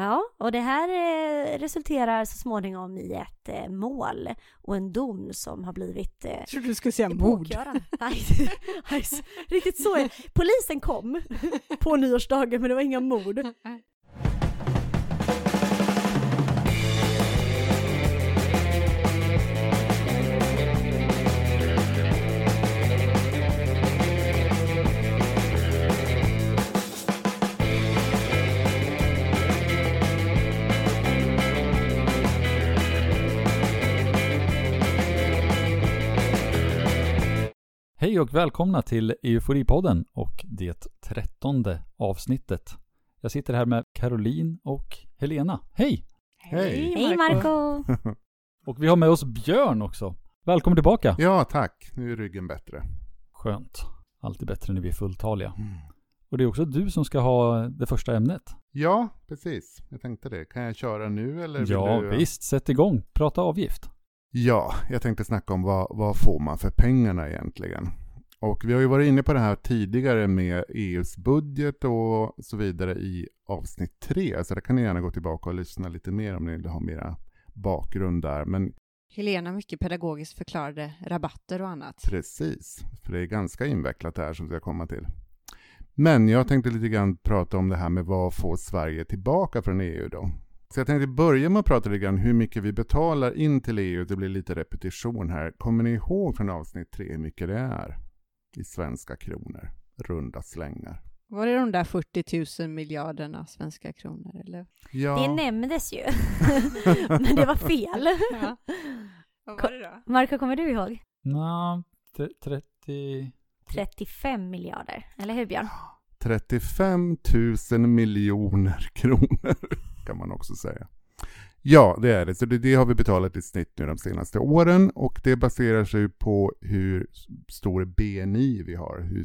Ja, och det här eh, resulterar så småningom i ett eh, mål och en dom som har blivit eh, Jag trodde du skulle säga mord. riktigt så. är- Polisen kom på nyårsdagen men det var inga mord. Hej och välkomna till Euforipodden och det trettonde avsnittet. Jag sitter här med Caroline och Helena. Hej! Hej. Hej Marco! Och vi har med oss Björn också. Välkommen tillbaka! Ja, tack. Nu är ryggen bättre. Skönt. Alltid bättre när vi är fulltaliga. Och det är också du som ska ha det första ämnet. Ja, precis. Jag tänkte det. Kan jag köra nu eller? vill Ja, du... visst. Sätt igång. Prata avgift. Ja, jag tänkte snacka om vad, vad får man för pengarna egentligen? Och vi har ju varit inne på det här tidigare med EUs budget och så vidare i avsnitt tre. Så där kan ni gärna gå tillbaka och lyssna lite mer om ni vill ha mera bakgrund där. Men Helena mycket pedagogiskt förklarade rabatter och annat. Precis, för det är ganska invecklat det här som vi ska komma till. Men jag tänkte lite grann prata om det här med vad får Sverige tillbaka från EU då? Så jag tänkte börja med att prata lite grann hur mycket vi betalar in till EU. Det blir lite repetition här. Kommer ni ihåg från avsnitt tre hur mycket det är? I svenska kronor. Runda slängar. Var det de där 40 000 miljarderna svenska kronor eller? Ja, Det nämndes ju, men det var fel. Ja. Vad var det då? Marco, kommer du ihåg? T- 30... 35 miljarder, eller hur Björn? 35 000 miljoner kronor kan man också säga. Ja, det är det. Så det, det har vi betalat i snitt nu de senaste åren och det baserar sig på hur stor BNI vi har, hur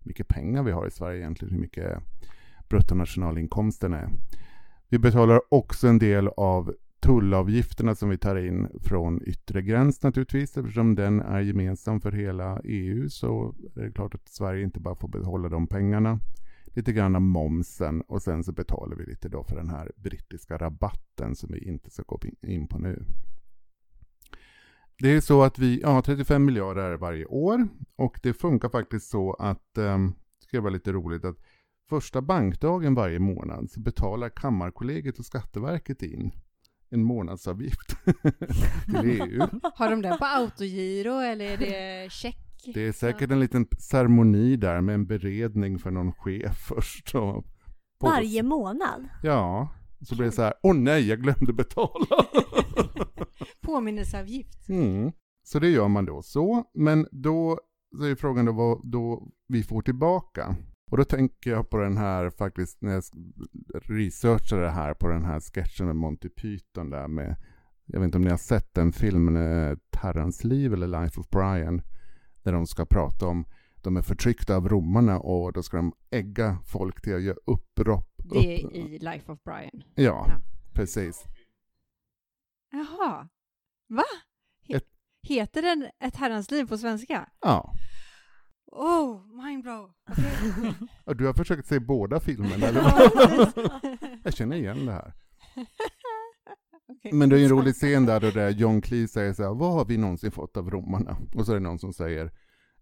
mycket pengar vi har i Sverige egentligen, hur mycket bruttonationalinkomsten är. Vi betalar också en del av tullavgifterna som vi tar in från yttre gräns naturligtvis, eftersom den är gemensam för hela EU så är det klart att Sverige inte bara får behålla de pengarna. Lite grann av momsen och sen så betalar vi lite då för den här brittiska rabatten som vi inte ska gå in på nu. Det är så att vi, ja 35 miljarder varje år och det funkar faktiskt så att, eh, det ska vara lite roligt att första bankdagen varje månad så betalar Kammarkollegiet och Skatteverket in en månadsavgift till EU. Har de den på autogiro eller är det check? Det är säkert en liten ceremoni där med en beredning för någon chef först. Och på- Varje månad? Ja, så blir det så här, åh nej, jag glömde betala. Påminnelseavgift. Mm. Så det gör man då så, men då så är frågan då vad då vi får tillbaka. Och då tänker jag på den här faktiskt, när jag researchade det här på den här sketchen med Monty Python där med, jag vet inte om ni har sett den filmen, eh, Terrans liv eller Life of Brian, där de ska prata om, de är förtryckta av romarna och då ska de ägga folk till att göra upprop. Det är upp- i Life of Brian. Ja, Ja. precis. Jaha. Va? He- Ett- Heter den Ett herrans liv på svenska? Ja. Oh, mindblow. Och du har försökt se båda filmerna, eller. Jag känner igen det här. Men det är en rolig scen där då där John Cleese säger så här, vad har vi någonsin fått av romarna? Och så är det någon som säger,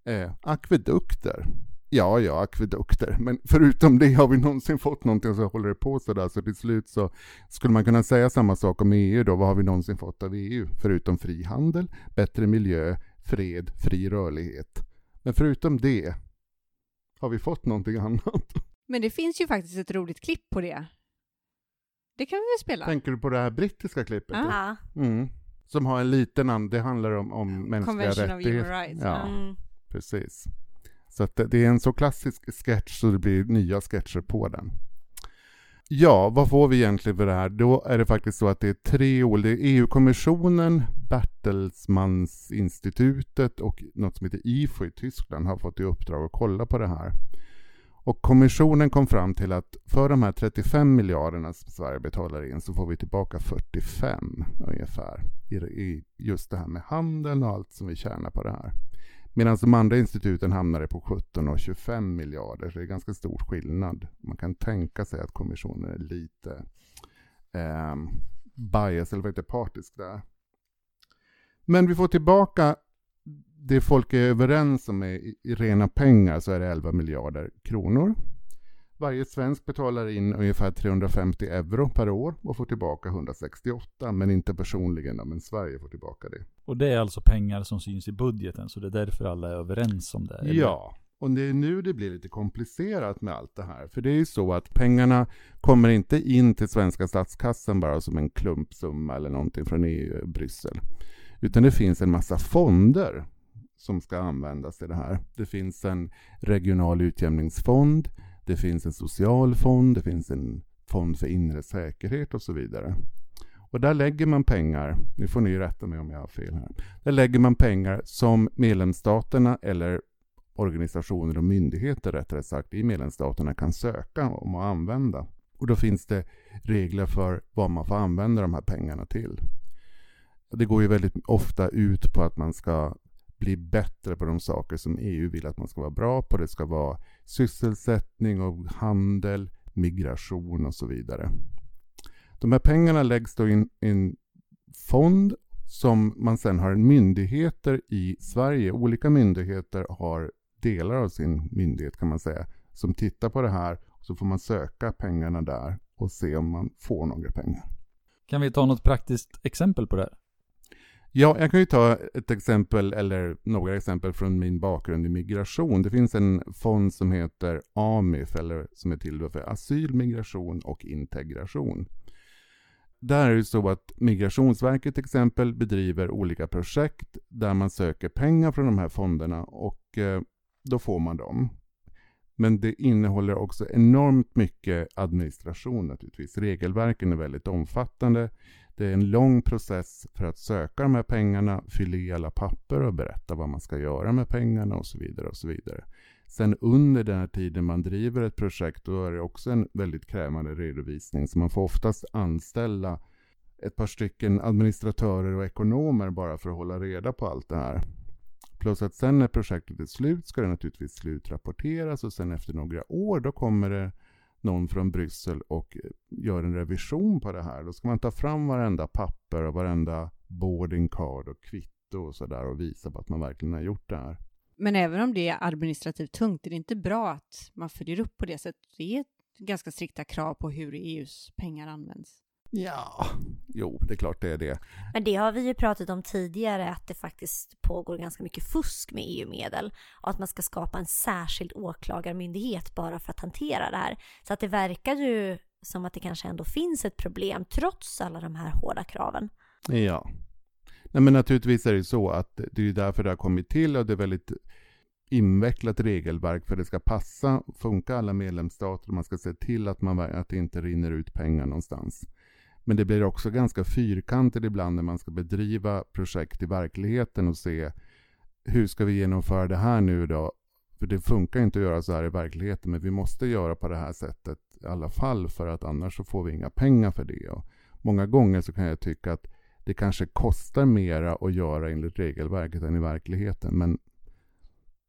eh, akvedukter. Ja, ja, akvedukter. Men förutom det har vi någonsin fått någonting så håller det på sådär. Så till slut så skulle man kunna säga samma sak om EU då. Vad har vi någonsin fått av EU? Förutom frihandel, bättre miljö, fred, fri rörlighet. Men förutom det, har vi fått någonting annat? Men det finns ju faktiskt ett roligt klipp på det. Det kan vi väl spela? Tänker du på det här brittiska klippet? Ja. Mm. Som har en liten, an- det handlar om, om mänskliga Convention of Human rättigheter. Rights. Ja. Mm. Precis. Så att det, är en så klassisk sketch så det blir nya sketcher på den. Ja, vad får vi egentligen för det här? Då är det faktiskt så att det är tre är EU-kommissionen, Bertelsmannsinstitutet och något som heter IFO i Tyskland har fått i uppdrag att kolla på det här. Och kommissionen kom fram till att för de här 35 miljarderna som Sverige betalar in så får vi tillbaka 45 ungefär. I, just det här med handeln och allt som vi tjänar på det här. Medan de andra instituten hamnade på 17 och 25 miljarder. Så det är ganska stor skillnad. Man kan tänka sig att kommissionen är lite eh, bias, eller vad heter partisk där. Men vi får tillbaka det folk är överens om är i, rena pengar så är det 11 miljarder kronor. Varje svensk betalar in ungefär 350 euro per år och får tillbaka 168, men inte personligen, men Sverige får tillbaka det. Och det är alltså pengar som syns i budgeten, så det är därför alla är överens om det? Eller? Ja, och det är nu det blir lite komplicerat med allt det här. För det är ju så att pengarna kommer inte in till svenska statskassan bara som en klumpsumma eller någonting från EU, Bryssel. Utan det finns en massa fonder som ska användas i det här. Det finns en regional utjämningsfond, det finns en social fond, det finns en fond för inre säkerhet och så vidare. Och där lägger man pengar, nu får ni rätta mig om jag har fel här, där lägger man pengar som medlemsstaterna eller organisationer och myndigheter rättare sagt i medlemsstaterna kan söka om att använda. Och då finns det regler för vad man får använda de här pengarna till. Det går ju väldigt ofta ut på att man ska bli bättre på de saker som EU vill att man ska vara bra på. Det ska vara sysselsättning och handel, migration och så vidare. De här pengarna läggs då i en fond som man sen har myndigheter i Sverige. Olika myndigheter har delar av sin myndighet kan man säga som tittar på det här. Så får man söka pengarna där och se om man får några pengar. Kan vi ta något praktiskt exempel på det här? Ja, jag kan ju ta ett exempel eller några exempel från min bakgrund i migration. Det finns en fond som heter AMIF eller som är till för asyl, migration och integration. Där är det så att Migrationsverket till exempel bedriver olika projekt där man söker pengar från de här fonderna och eh, då får man dem. Men det innehåller också enormt mycket administration naturligtvis. Regelverken är väldigt omfattande. Det är en lång process för att söka de här pengarna, fylla i alla papper och berätta vad man ska göra med pengarna och så vidare. och så vidare. Sen under den här tiden man driver ett projekt, då är det också en väldigt krävande redovisning. Så man får oftast anställa ett par stycken administratörer och ekonomer bara för att hålla reda på allt det här. Plus att sen när projektet är slut ska det naturligtvis slutrapporteras och sen efter några år då kommer det någon från Bryssel och eh, gör en revision på det här. Då ska man ta fram varenda papper och varenda boarding card och kvitto och sådär och visa på att man verkligen har gjort det här. Men även om det är administrativt tungt, är det inte bra att man följer upp på det sättet? Det är ganska strikta krav på hur EUs pengar används. Ja, jo, det är klart det är det. Men det har vi ju pratat om tidigare att det faktiskt pågår ganska mycket fusk med EU-medel och att man ska skapa en särskild åklagarmyndighet bara för att hantera det här. Så att det verkar ju som att det kanske ändå finns ett problem trots alla de här hårda kraven. Ja. Nej, men naturligtvis är det så att det är därför det har kommit till och det är väldigt invecklat regelverk för det ska passa, funka alla medlemsstater och man ska se till att, man, att det inte rinner ut pengar någonstans. Men det blir också ganska fyrkantigt ibland när man ska bedriva projekt i verkligheten och se hur ska vi genomföra det här nu då? För det funkar inte att göra så här i verkligheten, men vi måste göra på det här sättet i alla fall för att annars så får vi inga pengar för det. Och många gånger så kan jag tycka att det kanske kostar mera att göra enligt regelverket än i verkligheten, men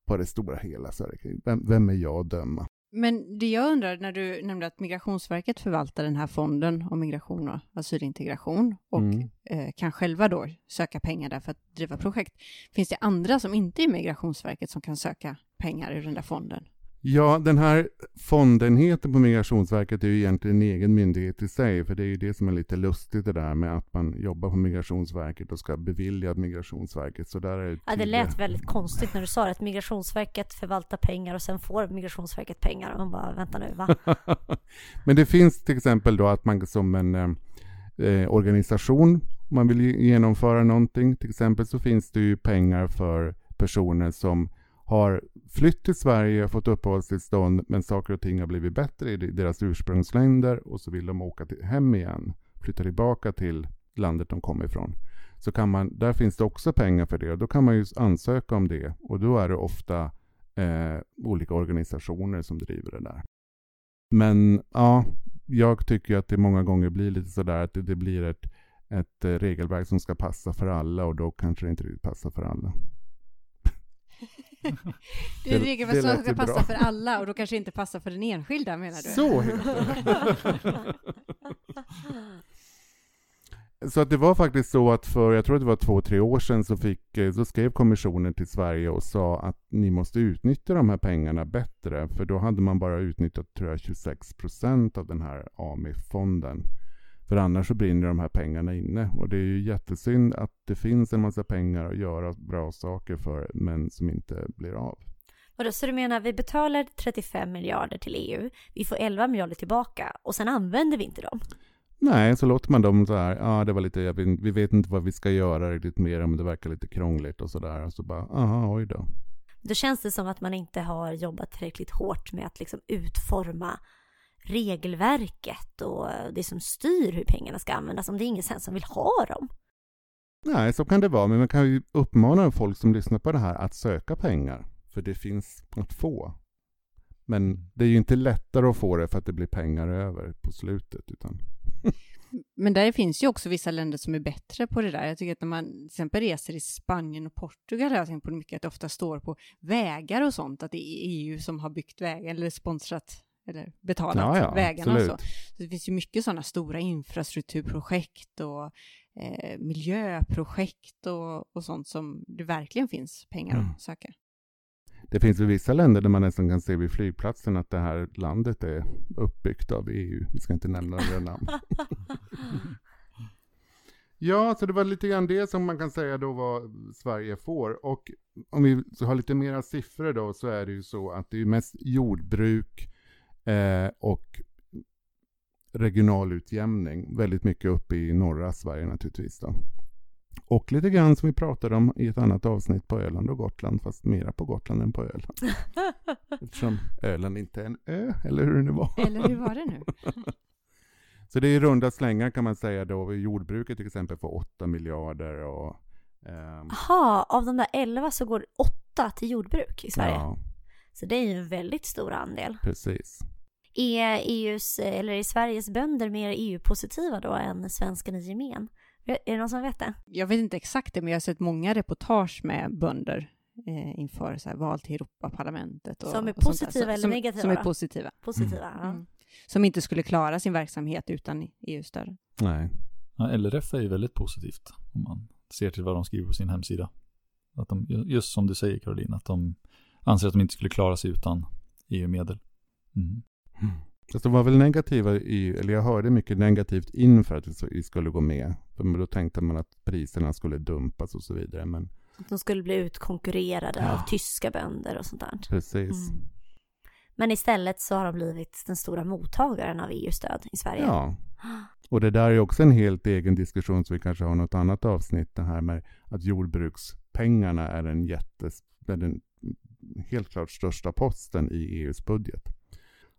på det stora hela så är det vem, vem är jag att döma? Men det jag undrar när du nämnde att Migrationsverket förvaltar den här fonden om migration och asylintegration och mm. eh, kan själva då söka pengar där för att driva projekt. Finns det andra som inte är Migrationsverket som kan söka pengar ur den där fonden? Ja, den här fondenheten på Migrationsverket är ju egentligen en egen myndighet i sig, för det är ju det som är lite lustigt det där med att man jobbar på Migrationsverket och ska bevilja Migrationsverket. Så där är ja, det lät väldigt konstigt när du sa det, att Migrationsverket förvaltar pengar och sen får Migrationsverket pengar. Och man bara, vänta nu, va? Men det finns till exempel då att man som en eh, organisation, om man vill genomföra någonting, till exempel så finns det ju pengar för personer som har flytt till Sverige, fått uppehållstillstånd, men saker och ting har blivit bättre i deras ursprungsländer och så vill de åka till, hem igen, flytta tillbaka till landet de kommer ifrån. Så kan man, där finns det också pengar för det och då kan man ju ansöka om det och då är det ofta eh, olika organisationer som driver det där. Men ja, jag tycker att det många gånger blir lite sådär att det, det blir ett, ett eh, regelverk som ska passa för alla och då kanske det inte riktigt passar för alla. det är ett regelverk som ska passa bra. för alla och då kanske inte passar för den enskilda menar du? Så Så att det var faktiskt så att för, jag tror att det var två, tre år sedan så, fick, eh, så skrev kommissionen till Sverige och sa att ni måste utnyttja de här pengarna bättre. För då hade man bara utnyttjat tror jag 26 procent av den här AMI-fonden. För annars så brinner de här pengarna inne. Och det är ju jättesynd att det finns en massa pengar att göra bra saker för men som inte blir av. Vadå, så du menar vi betalar 35 miljarder till EU, vi får 11 miljarder tillbaka och sen använder vi inte dem? Nej, så låter man dem så här, ja det var lite, vet, vi vet inte vad vi ska göra riktigt mer, men det verkar lite krångligt och sådär. Och så bara, aha, oj då. Då känns det som att man inte har jobbat tillräckligt hårt med att liksom utforma regelverket och det som styr hur pengarna ska användas om det är ingen sen som vill ha dem. Nej, så kan det vara, men man kan ju uppmana folk som lyssnar på det här att söka pengar, för det finns att få. Men det är ju inte lättare att få det för att det blir pengar över på slutet, utan Men där finns ju också vissa länder som är bättre på det där. Jag tycker att när man till exempel reser i Spanien och Portugal har jag tänkt på mycket, att det ofta står på vägar och sånt, att det är EU som har byggt vägar eller sponsrat eller betalat Ja, ja, vägarna absolut. och så. så. Det finns ju mycket sådana stora infrastrukturprojekt och eh, miljöprojekt och, och sånt som det verkligen finns pengar Mm. att söka. det finns ju vissa länder där man nästan kan se vid flygplatsen att det här landet är uppbyggt av EU. Vi ska inte nämna några namn. Ja, så det var lite grann det som man kan säga då vad Sverige får. Och om vi har lite mera siffror då så är det ju så att det är mest jordbruk eh, och regionalutjämning. Väldigt mycket uppe i norra Sverige naturligtvis då. Och lite grann som vi pratade om i ett annat avsnitt på Öland och Gotland, fast mera på Gotland än på Öland. Eftersom Öland inte är en ö, eller hur det nu var. Eller hur var det nu? Så det är runda slängar kan man säga då. Jordbruket till exempel får 8 miljarder och... ehm, Jaha, av de där 11 så går 8 till jordbruk i Sverige. Ja, Så det är ju en väldigt stor andel. precis. Är EUs, eller är Sveriges bönder mer EU-positiva då än svensken i gemen? Är det någon som vet det? Jag vet inte exakt det, men jag har sett många reportage med bönder eh, inför så här, val till Europaparlamentet. Och, Som är positiva eller som, negativa Som är positiva. Positiva? Ja. Mm. Som inte skulle klara sin verksamhet utan EU-stöd. Nej. Ja, LRF är ju väldigt positivt om man ser till vad de skriver på sin hemsida. Att de, just som du säger Caroline, att de anser att de inte skulle klara sig utan EU-medel. Mm. Fast de var väl negativa i, eller jag hörde mycket negativt inför att vi skulle gå med. För då tänkte man att priserna skulle dumpas och så vidare. Men Att de skulle bli utkonkurrerade Ja. av tyska bönder och sånt där. precis. Mm. Men istället så har de blivit den stora mottagaren av EU-stöd i Sverige. Ja. Och det där är också en helt egen diskussion så vi kanske har något annat avsnitt. Det här med att jordbrukspengarna är en jättes, är den helt klart största posten i EUs budget.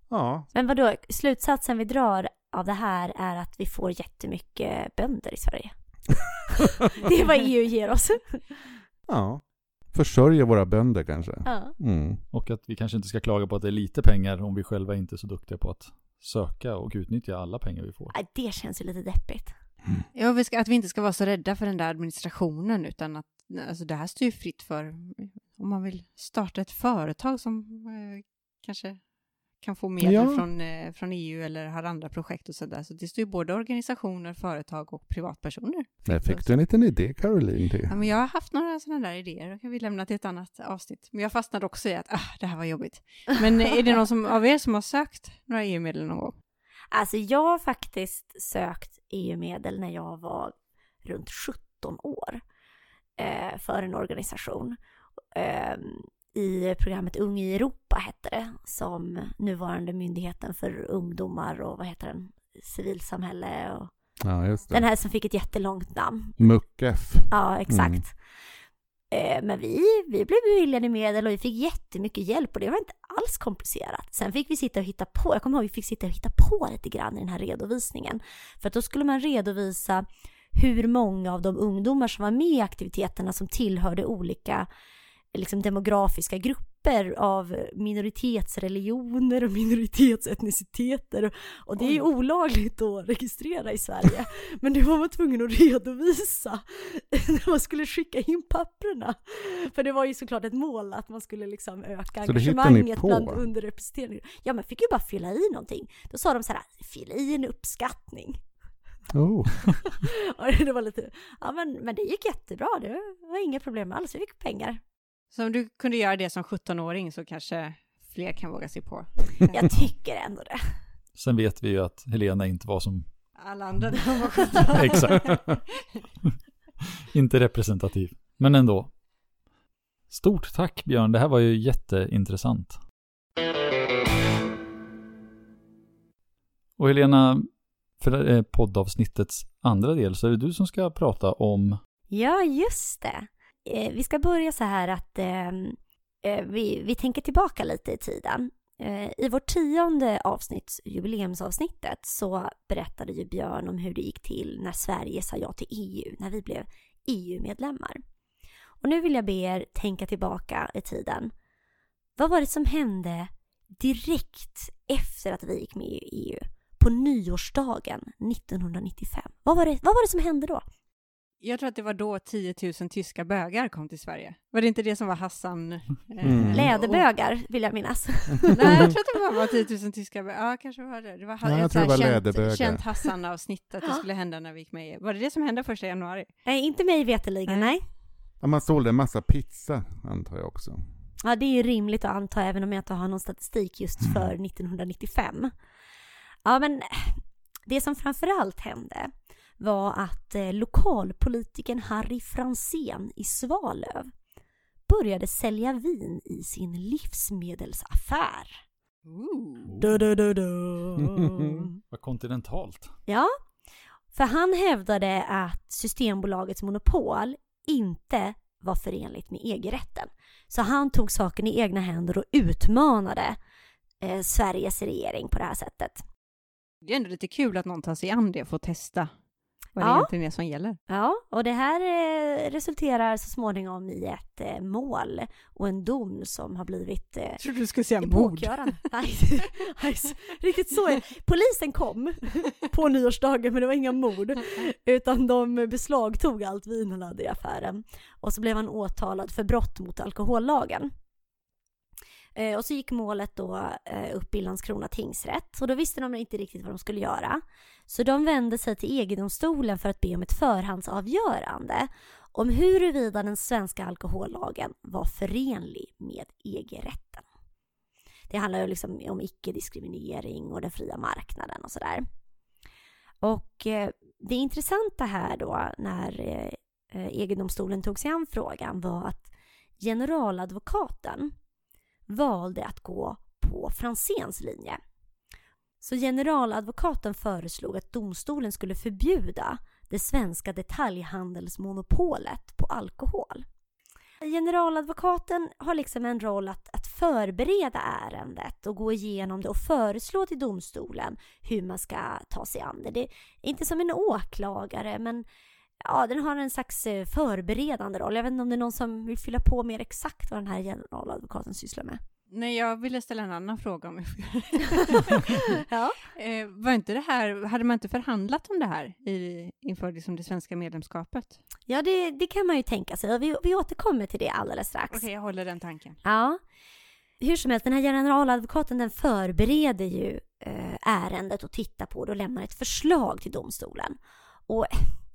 Ja, Men vadå, slutsatsen vi drar av det här är att vi får jättemycket bönder i Sverige. det är vad EU ger oss. ja. Försörja våra bönder kanske. Ja. Mm. Och att vi kanske inte ska klaga på att det är lite pengar om vi själva inte är så duktiga på att söka och utnyttja alla pengar vi får. Nej, Det känns ju lite deppigt. Ja, vi ska, att vi inte ska vara så rädda för den där administrationen, utan att alltså, det här står ju fritt för om man vill starta ett företag som eh, kanske kan få medel Ja. från, eh, från EU eller har andra projekt och sådär. Så det står ju både organisationer, företag och privatpersoner. Där fick du en liten idé Caroline till. Ja, men jag har haft några sådana där idéer, då kan vi lämna till ett annat avsnitt. Men jag fastnade också i att ah, det här var jobbigt. Men är det någon som, av er som har sökt några EU-medel någon gång? Alltså jag har faktiskt sökt EU-medel när jag var runt 17 år eh, för en organisation. Eh, I programmet Ung i Europa hette det, som nuvarande myndigheten för ungdomar och vad heter den, civilsamhälle och Ja, den här som fick ett jättelångt namn. MUCF. Ja, exakt. Mm. Eh, Men vi, vi blev beviljade medel och vi fick jättemycket hjälp och det var inte alls komplicerat. Sen fick vi sitta och hitta på, jag kommer ihåg vi fick sitta och hitta på lite grann i den här redovisningen. För att då skulle man redovisa hur många av de ungdomar som var med i aktiviteterna som tillhörde olika liksom, demografiska grupper av minoritetsreligioner och minoritetsetniciteter. Och, och det är ju olagligt att registrera i Sverige. Men det var man tvungen att redovisa när man skulle skicka in papperna. För det var ju såklart ett mål att man skulle liksom öka Så engagemanget bland underrepresenterade. Ja, man fick ju bara fylla i någonting. Då sa de så här, fyll i en uppskattning. Oh. Det var lite, ja men, men det gick jättebra, det var inga problem alls, vi fick pengar. Så om du kunde göra det som 17-åring så kanske fler kan våga sig på. Jag tycker ändå det. Sen vet vi ju att Helena inte var som, Alla andra när de var 17. exakt, inte representativ. Men ändå. Stort tack Björn, det här var ju jätteintressant. Och Helena, för poddavsnittets andra del så är det du som ska prata om Ja, just det. Eh, vi ska börja så här att eh, eh, vi, vi tänker tillbaka lite i tiden. Eh, I vårt tionde avsnitt, jubileumsavsnittet, så berättade ju Björn om hur det gick till när Sverige sa ja till EU, när vi blev EU-medlemmar. Och nu vill jag be er tänka tillbaka i tiden. Vad var det som hände direkt efter att vi gick med i EU? På nyårsdagen 1995. Vad var det, vad var det som hände då? Jag tror att det var då 10 000 tyska bögar kom till Sverige. Var det inte det som var Hassan? eh, Mm. Läderbögar vill jag minnas. Nej, jag tror att det bara var 10 000 tyska bögar. Ja, kanske var det. Det var jag ett tror det så här var läderbögar. känt, känt Hassan-avsnitt att det skulle hända när vi gick med i. Var det det som hände första januari? Nej, inte mig veterligen, Nej. nej. Ja, man sålde en massa pizza, antar jag också. Ja, det är ju rimligt att anta, även om jag inte har någon statistik just för 1995. Ja, men det som framförallt hände var att eh, lokalpolitiken Harry Fransén i Svalöv började sälja vin i sin livsmedelsaffär. Du, du, du, du. vad kontinentalt. Ja, för han hävdade att Systembolagets monopol inte var förenligt med EG-rätten. Så han tog saken i egna händer och utmanade eh, Sveriges regering på det här sättet. Det är ändå lite kul att någon tar sig an det och får testa vad det Ja. egentligen är som gäller. Ja, och det här eh, resulterar så småningom i ett eh, mål och en dom som har blivit eh, Jag trodde du skulle säga mord. riktigt så. är- Polisen kom på nyårsdagen men det var inga mord. Utan de beslagtog allt vin han hade i affären. Och så blev han åtalad för brott mot alkohollagen. Eh, och så gick målet då eh, upp i Landskrona tingsrätt. Och då visste de inte riktigt vad de skulle göra. Så de vände sig till EG-domstolen för att be om ett förhandsavgörande om huruvida den svenska alkohollagen var förenlig med EG-rätten. Det handlar ju liksom om icke-diskriminering och den fria marknaden och sådär. Och eh, det intressanta här då när eh, eh, EG-domstolen tog sig an frågan var att generaladvokaten valde att gå på Franzéns linje. Så generaladvokaten föreslog att domstolen skulle förbjuda det svenska detaljhandelsmonopolet på alkohol. Generaladvokaten har liksom en roll att, att förbereda ärendet och gå igenom det och föreslå till domstolen hur man ska ta sig an det. Det är inte som en åklagare men ja, den har en slags eh, förberedande roll. Jag vet inte om det är någon som vill fylla på mer exakt vad den här generaladvokaten sysslar med. Nej, jag ville ställa en annan fråga om ja. eh, Var inte det här, hade man inte förhandlat om det här i, inför liksom det svenska medlemskapet? Ja, det, det kan man ju tänka sig. Vi, vi återkommer till det alldeles strax. Okej, jag håller den tanken. Ja. Hur som helst, den här generaladvokaten den förbereder ju eh, ärendet och tittar på det och lämnar ett förslag till domstolen. Och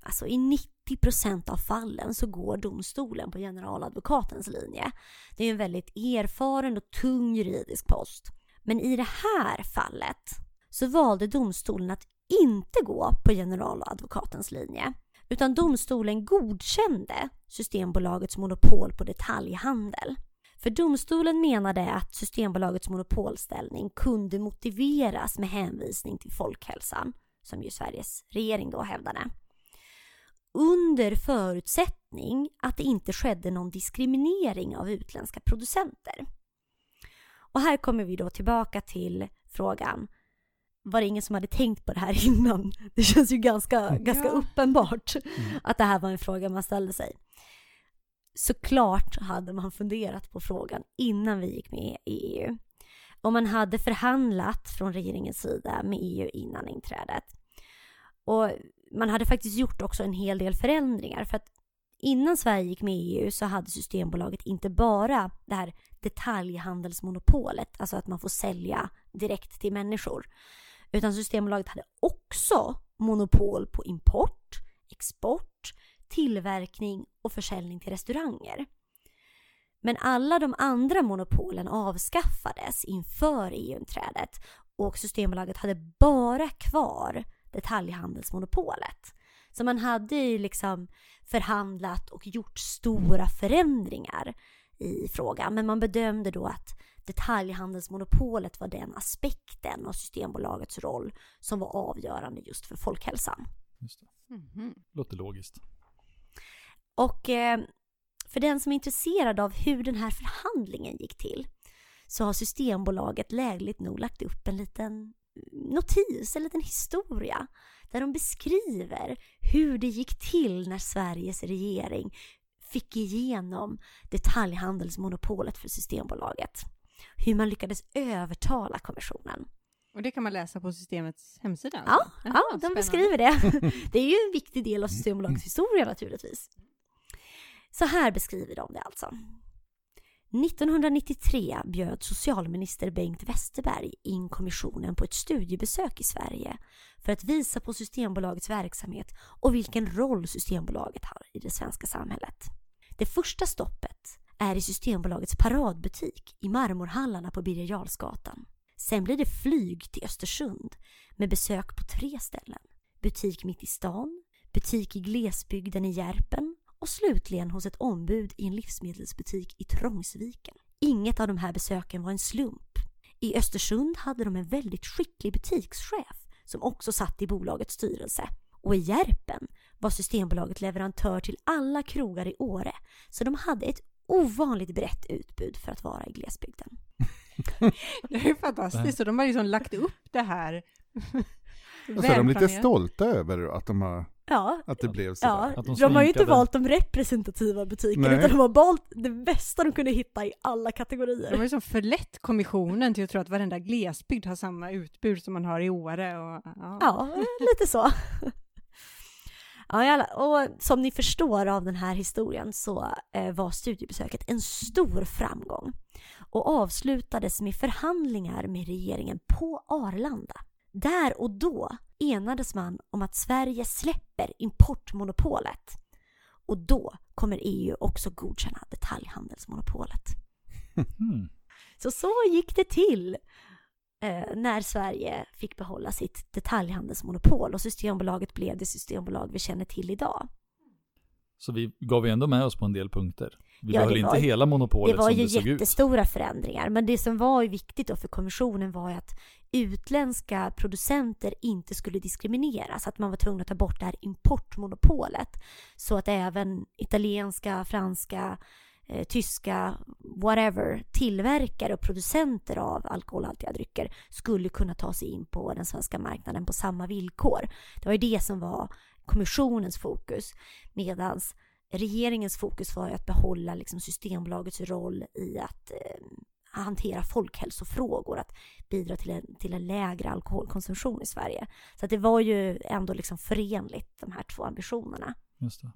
alltså i 90 procent av fallen så går domstolen på generaladvokatens linje. Det är ju en väldigt erfaren och tung juridisk post. Men i det här fallet så valde domstolen att inte gå på generaladvokatens linje. Utan domstolen godkände Systembolagets monopol på detaljhandel. För domstolen menade att Systembolagets monopolställning kunde motiveras med hänvisning till folkhälsan, som ju Sveriges regering då hävdade. Under förutsättning att det inte skedde någon diskriminering av utländska producenter. Och här kommer vi då tillbaka till frågan var det ingen som hade tänkt på det här innan? Det känns ju ganska, ganska Ja. uppenbart att det här var en fråga man ställde sig. Såklart hade man funderat på frågan innan vi gick med i EU. Och man hade förhandlat från regeringens sida med EU innan inträdet. Och man hade faktiskt gjort också en hel del förändringar för att innan Sverige gick med i EU så hade Systembolaget inte bara det här detaljhandelsmonopolet, alltså att man får sälja direkt till människor. Utan Systembolaget hade också monopol på import, export, tillverkning och försäljning till restauranger. Men alla de andra monopolen avskaffades inför EU-inträdet och Systembolaget hade bara kvar detaljhandelsmonopolet. Så man hade ju liksom förhandlat och gjort stora förändringar i frågan. Men man bedömde då att detaljhandelsmonopolet var den aspekten av Systembolagets roll som var avgörande just för folkhälsan. Just det. Mm-hmm. Låter logiskt. Och eh, för den som är intresserad av hur den här förhandlingen gick till så har Systembolaget lägligt nog lagt upp en liten notis, en liten historia där de beskriver hur det gick till när Sveriges regering fick igenom detaljhandelsmonopolet för Systembolaget. Hur man lyckades övertala kommissionen. Och det kan man läsa på systemets hemsida? Alltså? Ja, ja, de spännande. beskriver det. Det är ju en viktig del av Systembolagets historia naturligtvis. Så här beskriver de det alltså. 1993 bjöd socialminister Bengt Westerberg in kommissionen på ett studiebesök i Sverige för att visa på Systembolagets verksamhet och vilken roll Systembolaget har i det svenska samhället. Det första stoppet är i Systembolagets paradbutik i marmorhallarna på Birger Jarlsgatan. Sen blir det flyg till Östersund med besök på tre ställen. Butik mitt i stan, butik i glesbygden i Järpen och slutligen hos ett ombud i en livsmedelsbutik i Trångsviken. Inget av de här besöken var en slump. I Östersund hade de en väldigt skicklig butikschef som också satt i bolagets styrelse. Och i Järpen var Systembolaget leverantör till alla krogar i Åre, så de hade ett ovanligt brett utbud för att vara i glesbygden. Det är fantastiskt, och de har liksom lagt upp det här. Och så är de lite stolta över att de har Ja, att det blev så. Ja, de, de har ju inte valt de representativa butikerna Nej. utan de har valt det bästa de kunde hitta i alla kategorier. De har ju som förlett kommissionen till att tro att varenda glesbygd har samma utbud som man har i Åre och ja, ja lite så. Ja, och som ni förstår av den här historien så eh, var studiebesöket en stor framgång och avslutades med förhandlingar med regeringen på Arlanda. Där och då enades man om att Sverige släpper importmonopolet. Och då kommer EU också godkänna detaljhandelsmonopolet. Mm. Så så gick det till eh, när Sverige fick behålla sitt detaljhandelsmonopol och Systembolaget blev det systembolag vi känner till idag. Så vi gav ändå med oss på en del punkter. Vi ja, behöll inte hela monopolet Det var ju det jättestora ut. förändringar, men det som var viktigt då för kommissionen var ju att utländska producenter inte skulle diskrimineras, att man var tvungen att ta bort det här importmonopolet så att även italienska, franska, eh, tyska, whatever, tillverkare och producenter av alkoholhaltiga drycker skulle kunna ta sig in på den svenska marknaden på samma villkor. Det var ju det som var kommissionens fokus, medans regeringens fokus var ju att behålla liksom Systembolagets roll i att eh, hantera folkhälsofrågor, att bidra till en, till en lägre alkoholkonsumtion i Sverige. Så att det var ju ändå liksom förenligt, de här två ambitionerna. Just det.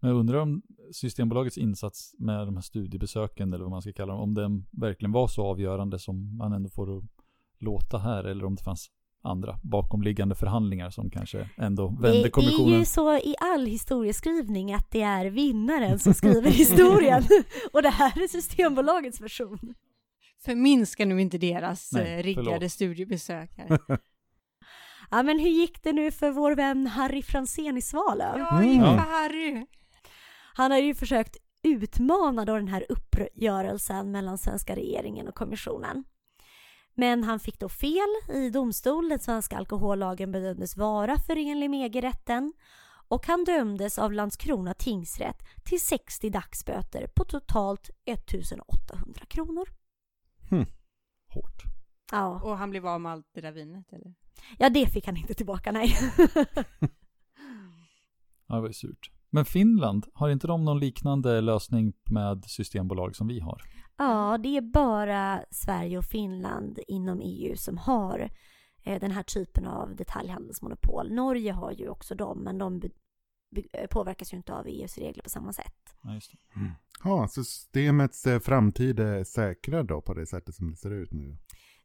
Men jag undrar om Systembolagets insats med de här studiebesöken, eller vad man ska kalla dem, om den verkligen var så avgörande som man ändå får låta här, eller om det fanns andra bakomliggande förhandlingar som kanske ändå vände kommissionen. Det är ju så i all historieskrivning att det är vinnaren som skriver historien. och det här är Systembolagets version. Förminska nu inte deras Nej, eh, riggade studiebesök här. ja men hur gick det nu för vår vän Harry Fransén i Svalöv? Ja, mm. ja. Harry. Han har ju försökt utmana då den här uppgörelsen mellan svenska regeringen och kommissionen. Men han fick då fel i domstol. Den svenska alkohollagen bedömdes vara förenlig med EG-rätten och han dömdes av Landskrona tingsrätt till 60 dagsböter på totalt 1800 kronor. Hmm. Hårt. Ja. Och han blev av med allt det där vinet eller? Ja, det fick han inte tillbaka, nej. ja, det var ju surt. Men Finland, har inte de någon liknande lösning med systembolag som vi har? Ja, det är bara Sverige och Finland inom EU som har eh, den här typen av detaljhandelsmonopol. Norge har ju också dem, men de eh, påverkas ju inte av EUs regler på samma sätt. Ja, just det. Mm. Ja, systemets eh, framtid är säkrad då på det sättet som det ser ut nu?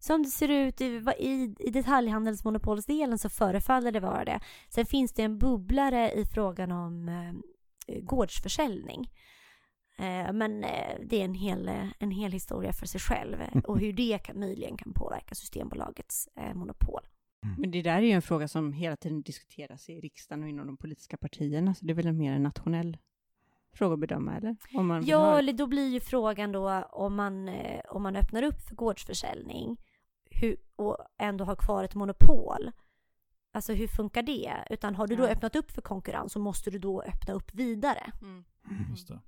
Som det ser ut i, i, i detaljhandelsmonopolsdelen så förefaller det vara det. Sen finns det en bubblare i frågan om eh, gårdsförsäljning. Eh, men eh, det är en hel, en hel historia för sig själv och hur det kan, möjligen kan påverka Systembolagets eh, monopol. Men det där är ju en fråga som hela tiden diskuteras i riksdagen och inom de politiska partierna, så det är väl en mer en nationell fråga att bedöma, eller? Om man ja, eller då blir ju frågan då om man, om man öppnar upp för gårdsförsäljning hur, och ändå har kvar ett monopol. Alltså hur funkar det? Utan har du då öppnat upp för konkurrens så måste du då öppna upp vidare. Mm. Just det.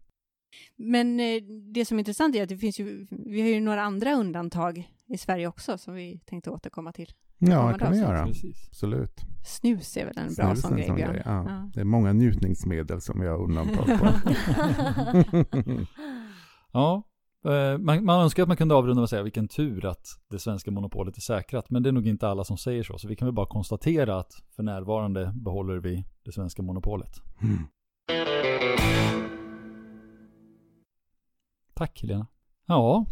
Men eh, det som är intressant är att det finns ju, vi har ju några andra undantag i Sverige också som vi tänkte återkomma till. Ja, det kan vi göra. Precis. Absolut. Snus är väl en bra sån grej, Björn? Ja. ja. Det är många njutningsmedel som vi har undantag på. ja, man, man önskar att man kunde avrunda med att säga vilken tur att det svenska monopolet är säkrat. Men det är nog inte alla som säger så. Så vi kan väl bara konstatera att för närvarande behåller vi det svenska monopolet. Mm. Tack Helena. Ja,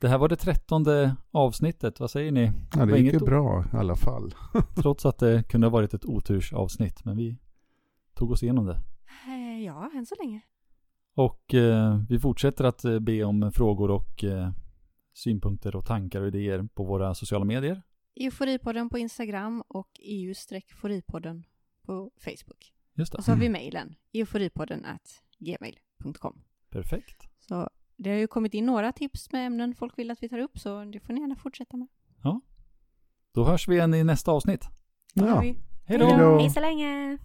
det här var det trettonde avsnittet. Vad säger ni? Ja, det gick ju bra i alla fall. Trots att det kunde ha varit ett otursavsnitt, men vi tog oss igenom det. Eh, ja, än så länge. Och eh, vi fortsätter att eh, be om frågor och eh, synpunkter och tankar och idéer på våra sociala medier. Euforipodden på Instagram och EU-foripodden på Facebook. Just det. Och så har vi mejlen, euforipodden gmail.com. Perfekt. Så det har ju kommit in några tips med ämnen folk vill att vi tar upp, så det får ni gärna fortsätta med. Ja. Då hörs vi igen i nästa avsnitt. Ja. Hej då! Hej så länge!